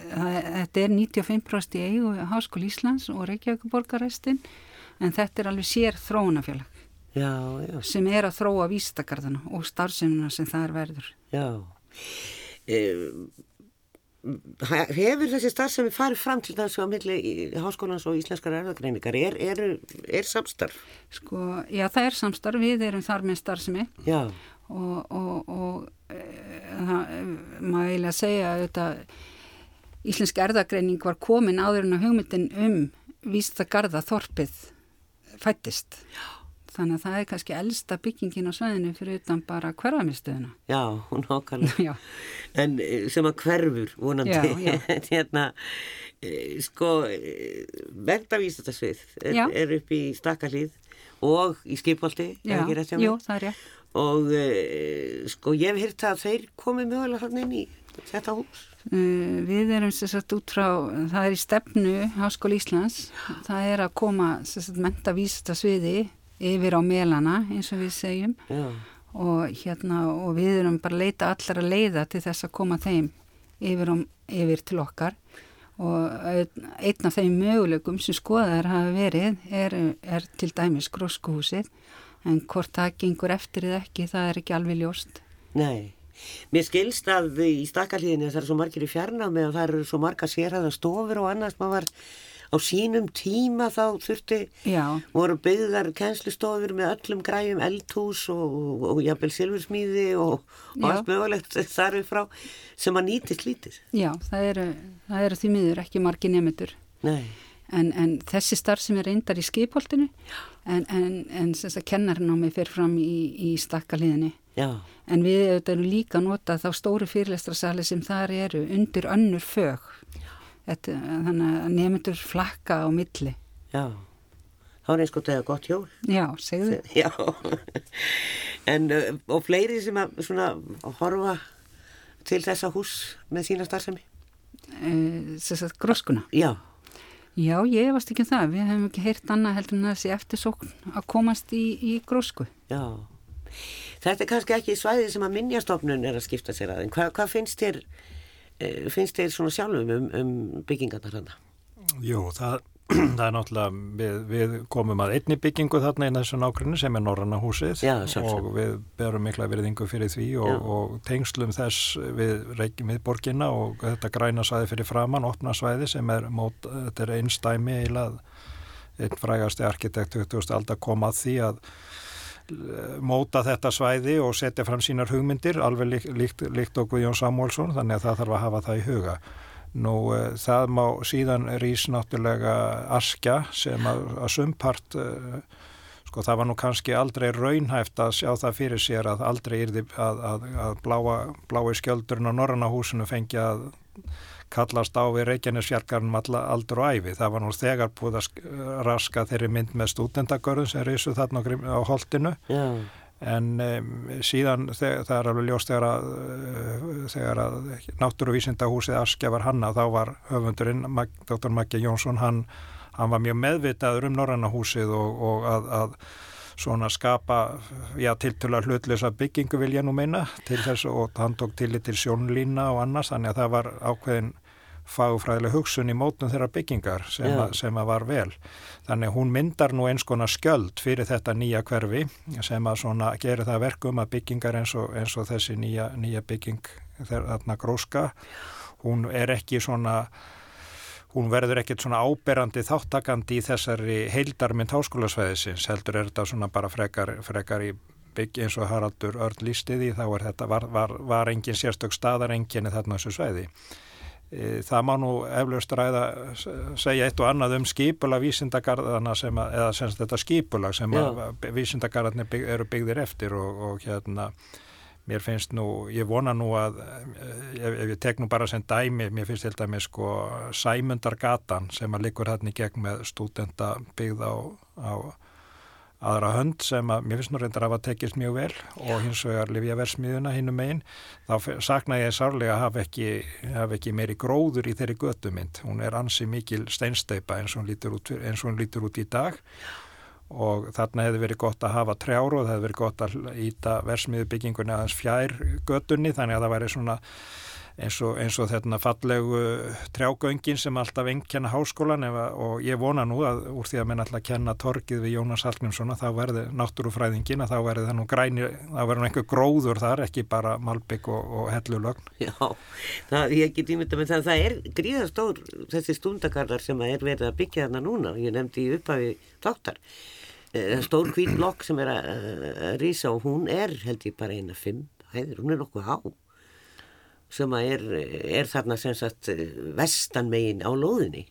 þetta er 95% í eigu Háskóla Íslands og Reykjavíkuborgarrestin en þetta er alveg sér þróunafélag já, já. sem er að þróa Vístagarðana og starfseminna sem það er verður Já ehm hefur þessi starf sem við farum fram til þessu á milli háskólans og íslenskar erðagreiningar er, er, er samstarf? Sko, já það er samstarf, við erum þar með starfsemi já. Og, og, og e, það maður eiginlega segja að íslensk erðagreining var komin áður en að hugmyndin um vísta garda þorpið fættist já Þannig að það er kannski elsta byggingin á sveðinu fyrir utan bara hverfamistöðuna. Já, hún okkarlega. En eh, sem að hverfur vonandi. Já, já. hérna, eh, sko, verðavísasvið eh, er, er upp í Stakkalíð og í Skipolti. Já, jú, það er rétt. Og sko, ég hef hýrt að þeir komið mögulega hann inn í þetta hús. Uh, við erum sérstaklega út frá, það er í stefnu Háskóli Íslands, það er að koma sérstaklega mentavísasviði yfir á melana eins og við segjum. Og, hérna, og við erum bara að leita allar að leiða til þess að koma þeim yfir, um, yfir til okkar. Og einn af þeim möguleikum sem skoðar hafa verið er, er til dæmis gróskuhúsið en hvort það gengur eftir eða ekki það er ekki alveg ljóst Nei, mér skilst að í stakkalíðinu það er svo margir í fjarnámi og það eru svo marga sérhæða stofur og annars maður var á sínum tíma þá þurfti Já. voru byggðar kænslistofur með öllum græjum eldhús og, jafnvel silfursmýði og, og allt mögulegt þar við frá sem að nýtist lítið. Já, það eru, það eru því miður ekki margi nefndur. Nei. En, en þessi starf sem er reyndar í skipholtinu en, en, en að kennarnámi fer fram í, í stakkaliðinni. Já. En við erum líka notað þá stóru fyrirlestrasali sem þar eru undir önnur fög Þetta, þannig að nefndur flakka á milli. Já, þá er eins og þetta gott hjól. Já, segðu. Já, en uh, og fleiri sem að svona horfa til þessa hús með sína starfsemi? Þess uh, að gróskuna? Já. Já, ég varst ekki um það. Við hefum ekki heyrt annað heldur en þessi eftirsókn að komast í, í grósku. Já, þetta er kannski ekki svæðið sem að minnjastofnun er að skipta sér að. En hvað, hvað finnst þér Eh, finnst þeir svona sjálfum um, um byggingarnar þarna? Jú, það, það er náttúrulega, við, við komum að einni byggingu þarna í þessu nákvæmni sem er Norranna húsið Já, og við berum mikla veriðingu fyrir því og, og tengslum þess við reykjum við borginna og þetta græna svæði fyrir framann, opna svæði sem er, mót, þetta er einstæmi eilað einn frægasti arkitekt 20. aldar kom að því að móta þetta svæði og setja fram sínar hugmyndir alveg líkt, líkt, líkt okkur Jón Samúlsson þannig að það þarf að hafa það í huga nú uh, það má síðan rýs náttúrulega askja sem að, að sumpart uh, sko það var nú kannski aldrei raunhæft að sjá það fyrir sér að aldrei yrði að, að, að bláa, blái skjöldurinn á Norrannahúsinu fengi að kallast á við Reykjanesfjarkarnum aldur og æfi. Það var nú þegar búið að raska þeirri mynd með stúdendagörðum sem reysu þarna á holdinu Já. En um, síðan það er alveg ljóst þegar að, þegar að náttúruvísindahúsið Askja var hanna þá var höfundurinn Dr. Maggi Jónsson hann, hann var mjög meðvitaður um Norrannahúsið og, og að, að svona skapa, já, tiltöla hlutlösa byggingu vil ég nú meina til þess og hann tók til til sjónlína og annars, þannig að það var ákveðin fagfræðileg hugsun í mótnum þeirra byggingar sem, a, sem að var vel. Þannig hún myndar nú eins konar skjöld fyrir þetta nýja hverfi sem að svona gerir það verkum að byggingar eins og, eins og þessi nýja, nýja bygging þarna gróska, hún er ekki svona hún verður ekkert svona áberandi þáttakandi í þessari heildarmynd háskólasvæðisins, heldur er þetta svona bara frekar, frekar í bygg eins og Haraldur Örn lístiði þá er þetta, var, var, var engin sérstök staðar enginni þarna þessu svæði. E, það má nú eflaust ræða segja eitt og annað um skipula vísindagarðana sem að, eða semst þetta skipula sem að vísindagarðarnir bygg, eru byggðir eftir og, og hérna mér finnst nú, ég vona nú að ef, ef ég tek nú bara sem dæmi mér finnst til dæmi sko Sæmundargatan sem að likur hérna í gegn með stúdenda byggð á, á aðra hönd sem að mér finnst nú reyndar að hafa tekist mjög vel og hins vegar Livjaversmiðuna hinnum einn þá sakna ég sárlega að hafa ekki, hafa ekki meiri gróður í þeirri göttumind hún er ansi mikil steinsteipa eins og hún lítur út, hún lítur út í dag. Og þarna hefði verið gott að hafa trjár og það hefði verið gott að íta versmiðu byggingunni aðeins fjær göttunni þannig að það væri svona eins og, eins og þetta fallegu trjágöngin sem alltaf engkenna háskólan efa, og ég vona nú að úr því að menn alltaf kenna torkið við Jónas Hallgrímsson þá verði náttúrufræðingin að þá verði það nú græni, þá verði nú einhver gróður þar ekki bara malbygg og, og hellulögn. Já, það, ég get ímynda með það það er gríðastór þessi stundakarlar sem er verið að byggja þarna núna ég nefndi upphafi þáttar. Eh, stór hvít blokk sem er að, að rýsa og hún er held ég bara eina fimm hæður, hún er nokkuð há sem er, er þarna sem sagt vestanmegin á lóðinni.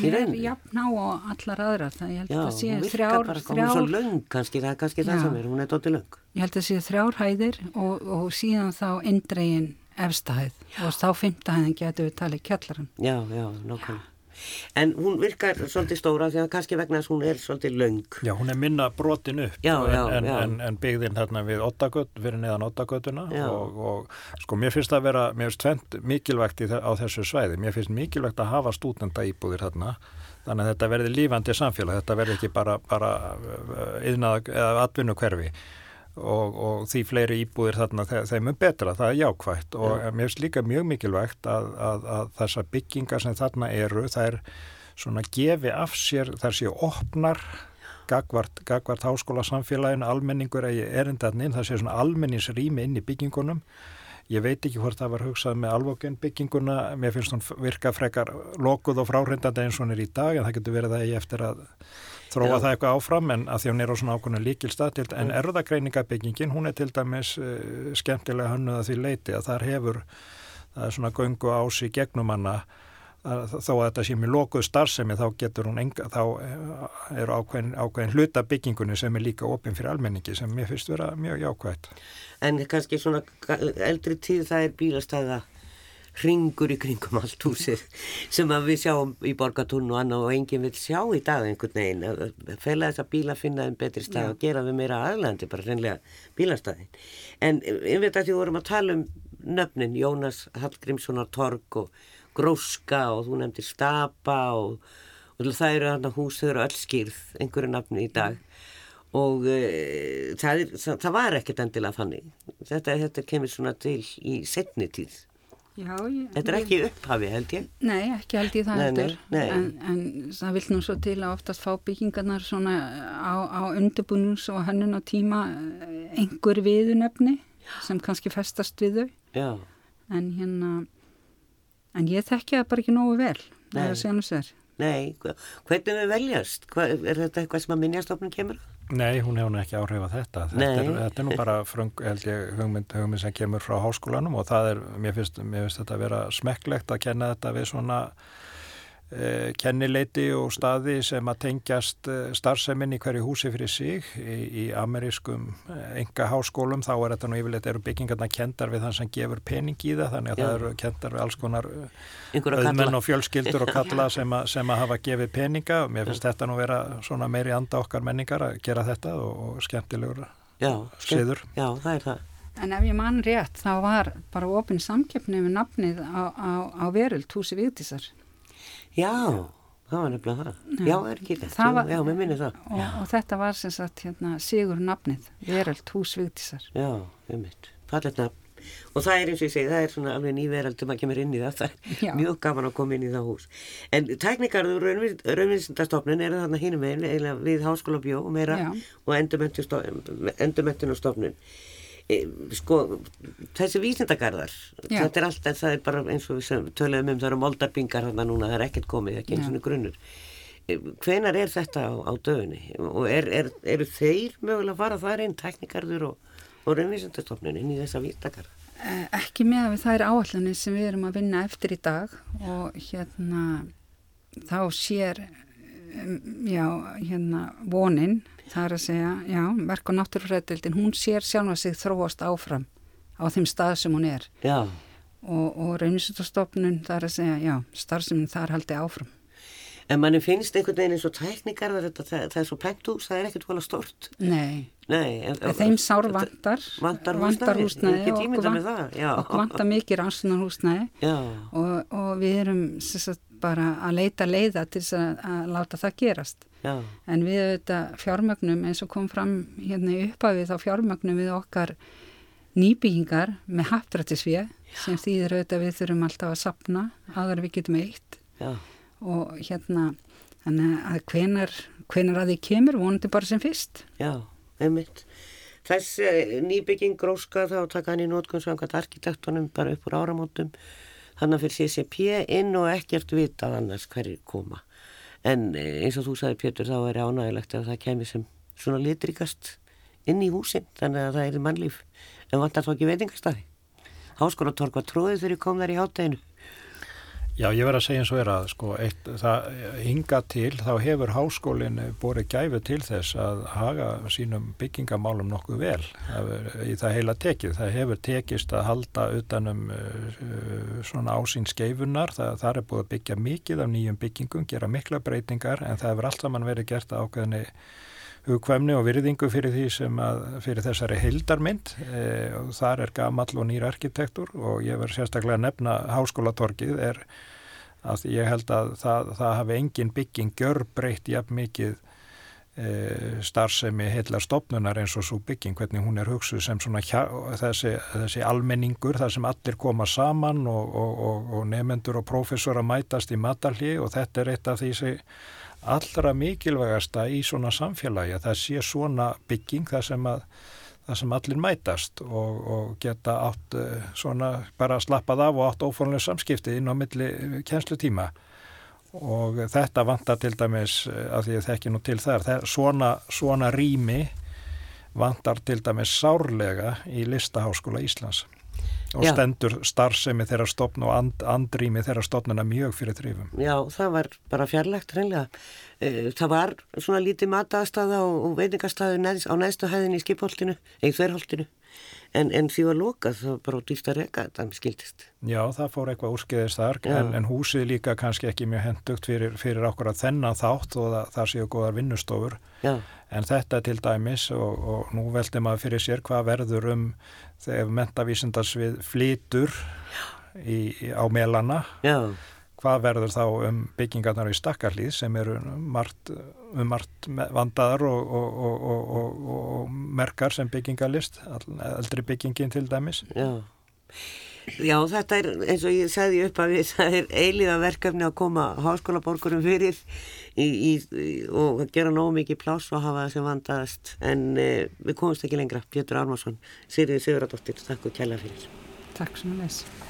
Ég er jafn á allar aðra það ég held Já, að sé þrjár bara, er svo löng kannski, það er kannski það Já. sem er, hún er dótti löng. Ég held að sé þrjár hæðir og, og síðan þá indregin efstahæð og þá fymtahæðin getur við talið kjallaran Já, já, nákvæmlega En hún virkar svolítið stóra því að kannski vegna þess að hún er svolítið löng. Já, hún er minna brotin upp Já, já, en, já. En, en byggðin þarna við ottagöt, fyrir neðan ottagötuna og, og sko mér finnst það að vera, mér finnst tvent mikilvægt í, á þessu svæði, mér finnst mikilvægt að hafa stúdenda íbúðir þarna þannig að þetta verði lífandi samfélag, þetta verði ekki bara, bara yðnað eða atvinnu hverfi og, og því fleiri íbúðir þarna þe- þeim er betra, það er jákvægt og Já. mér finnst líka mjög mikilvægt að, að, að þessar byggingar sem þarna eru, það er svona gefi af sér þar séu opnar gagvart, gagvart háskóla samfélaginu, almenningur eigi erindarnin, það sé svona almenningsrými inn í byggingunum. Ég veit ekki hvort það var hugsað með alvokun bygginguna, mér finnst hún virka frekar lokuð og fráhrindandi eins og hún er í dag en það getur verið það eigi eftir að þróa það eitthvað áfram en að því hún er á svona ákvönu líkilstað en erðagreiningabyggingin, hún er til dæmis uh, skemmtilega hönnuð að því leiti að þar hefur, það er svona göngu ás í gegnum hana að þó að þetta sé með lokuð starfsemi þá getur hún enga, þá eh, eru ákveðin, ákveðin hluta byggingunni sem er líka opinn fyrir almenningi sem mér finnst vera mjög jákvægt. En kannski svona eldri tíð það er bílastæða ringur í kringum allt húsið sem að við sjáum í borgatún og annað og enginn vil sjá í dag einhvern veginn. Að fela þess að bíla finna þeim betri stað og gera þau meira aðlandi bara reynlega bílastæðin. En ég veit að því vorum að tala um nöfnin Jónas Hallgrímssonar Torg og Gróska og þú nefndir Stapa og, og það eru hann hús þau eru öll skýrð einhverju nafni í dag. Og uh, það, er, það, það var ekkert endilega þannig. Þetta, þetta kemur svona til í setni tíð Já, ég, þetta er ekki upphafi held ég. Nei, ekki held ég það Nei, heldur. nei, nei. En, en það vil nú svo til að oftast fá byggingarnar svona á, á undirbúnus og hönnun á tíma eh, einhver viðunefni sem kannski festast við þau. Já, en hérna en ég þekki það bara ekki nógu vel Nei. er hvernig þau veljast? Hva, er þetta eitthvað sem að minnjastofnun kemur að? Nei, hún hefur ekki áhrif að þetta. Þetta er, þetta er nú bara fröng, held ég, hugmynd, hugmynd sem kemur frá háskólanum og það er, mér finnst, mér finnst þetta að vera smekklegt að kenna þetta við svona kennileiti og staði sem að tengjast eh, starfsemin í hverju húsi fyrir sig í, í amerískum enga háskólum þá er þetta nú yfirleitt eru byggingarna kendar við þann sem gefur pening í það þannig að Já. það eru kendar við alls konar kalla. og fjölskyldur og kalla sem, að, sem að hafa gefið peninga. Og mér finnst þetta nú vera svona meiri anda okkar menningar að gera þetta og, og skemmtilegur já, siður. já, það er það. En ef ég mann rétt þá var bara opinn samkeppni með nafnið á, á, á veröld húsi Vigdísar já, það var nefnilega það. Já, er ekki Það já, var- já, mér minnir það. Og, og þetta var sem sagt hérna, sigur nafnið veröld hús Vigdísar. Já, um mitt, fallet nafn. Og það er eins og ég segi, það er svona alveg nýverald sem að kemur inn í það, það er Já. mjög gaman að koma inn í það hús. En tæknikarður raunvísindastofnun er þarna meginn eiginlega við háskóla bjó og meira Já. og endurmentunastofnun e, sko þessi vísindagarðar Já. þetta er alltaf, það er bara eins og við töluðum um það eru moldarbingar þarna núna, það er ekkert komið ekki eins og grunnur. E, hvenar er þetta á, á dögunni? Og er, er, eru þeir mögulega að fara þar inn tæknikarður og, og raunvísindastofnun inn í þessa vísindagarða? Eh, ekki með að það er áallanir sem við erum að vinna eftir í dag og hérna þá sér já, hérna vonin, það er að segja já, verk og náttúrufræðildin hún sér sjálf að sig þróast áfram á þeim stað sem hún er. Já. og, og reynisutastofnun það er að segja, já, starfseminn þar haldi áfram. En manni finnst einhvern veginn eins og tækningar þetta, það, það er svo penthús, það er ekkert volað stort. Nei, Nei en, þeim sár vantar, vantar húsnæði. og vantar mikið rannslunar húsnæði og, og við erum sagt, bara að leita leiða til að, að láta það gerast. Já. En við auðvitað fjármögnum eins og kom fram hérna uppafið þá fjármögnum við okkar nýbyggingar með haptrættisvið sem þýðir auðvitað við þurfum alltaf að sapna aðra við getum eitt. Já og hérna að hvenar, hvenar að því kemur vonandi bara sem fyrst Já, einmitt Þess eh, nýbygging gróska þá taka hann í nótkunn samkvæmt arkitektunum bara upp úr áramótum þannig að fyrir CCP inn og ekkert vitað annars hverjir koma. En eh, eins og þú sagði Pétur þá er ánægilegt að það kemur sem svona litrikast inn í húsin þannig að það er mannlíf. En vantar þá ekki veitingarstaði Háskólatorg var tróðið þegar ég kom þar í hátteginu Já, ég verð að segja eins og er að sko, eitt, það hinga til, þá hefur háskólinn borið gæfu til þess að haga sínum byggingamálum nokkuð vel í það heila tekið. Það hefur tekist að halda utanum uh, svona ásýn skeifunar, það, það er búið að byggja mikið af nýjum byggingum, gera mikla breytingar en það hefur allt saman verið gert ákveðinni hugkvæmni og virðingu fyrir því sem að fyrir þessari heildarmynd. E, og þar er gamall og nýr arkitektur og ég verð sérstaklega að nefna háskólatorkið er að ég held að það, það hafi engin bygging gjör breytt jafn mikið e, starfsemi heillar stopnunar eins og svo bygging hvernig hún er hugsuð sem svona hjá, þessi, þessi almenningur þar sem allir koma saman og, og, og, og nefendur og prófessor að mætast í matalli og þetta er eitt af því sem allra mikilvægasta í svona samfélagi að það sé svona bygging þar sem, sem allir mætast og, og geta átt uh, svona bara slappað af og átt ófórlega samskipti inn á milli kjenslutíma og þetta vantar til dæmis uh, að því að þekki nú til þar svona, svona rými vantar til dæmis sárlega í listaháskóla Íslands og Já. stendur starfsemi þeirra stopn og and, andrými þeirra stopnuna mjög fyrir þrýfum. Já, það var bara fjarlægt reynlega. E, það var svona lítið mataðstaða og, neðs, á neðstu hæðin í skipholtinu, eða þverholtinu en, en því var lokað þá bara dýft að reyka þetta skildist. Já, það fór eitthvað úrskiðist þar en, en húsið líka kannski ekki mjög hendugt fyrir, fyrir okkur að þennan þátt og það, það séu góðar vinnustofur Já. en þetta til dæmis og, og nú veldi maður fyrir sér hvað verður um þegar mentavísindarsvið flytur í, á melana Já. Hvað verður þá um byggingarnar í stakkarlýð sem eru margt, um margt vandaðar og, og, og merkar sem byggingarlist eldri byggingin til dæmis Já Já, þetta er eins og ég segði upp að við, það er eiliða verkefni að koma háskólaborgurum fyrir í, í, og gera nóg mikið pláss og hafa það sem vandaðast en eh, við komumst ekki lengra. Pétur Armarsson, Sýriði Sigurðardóttir, takk og kjalla fyrir. Takk svo mjög.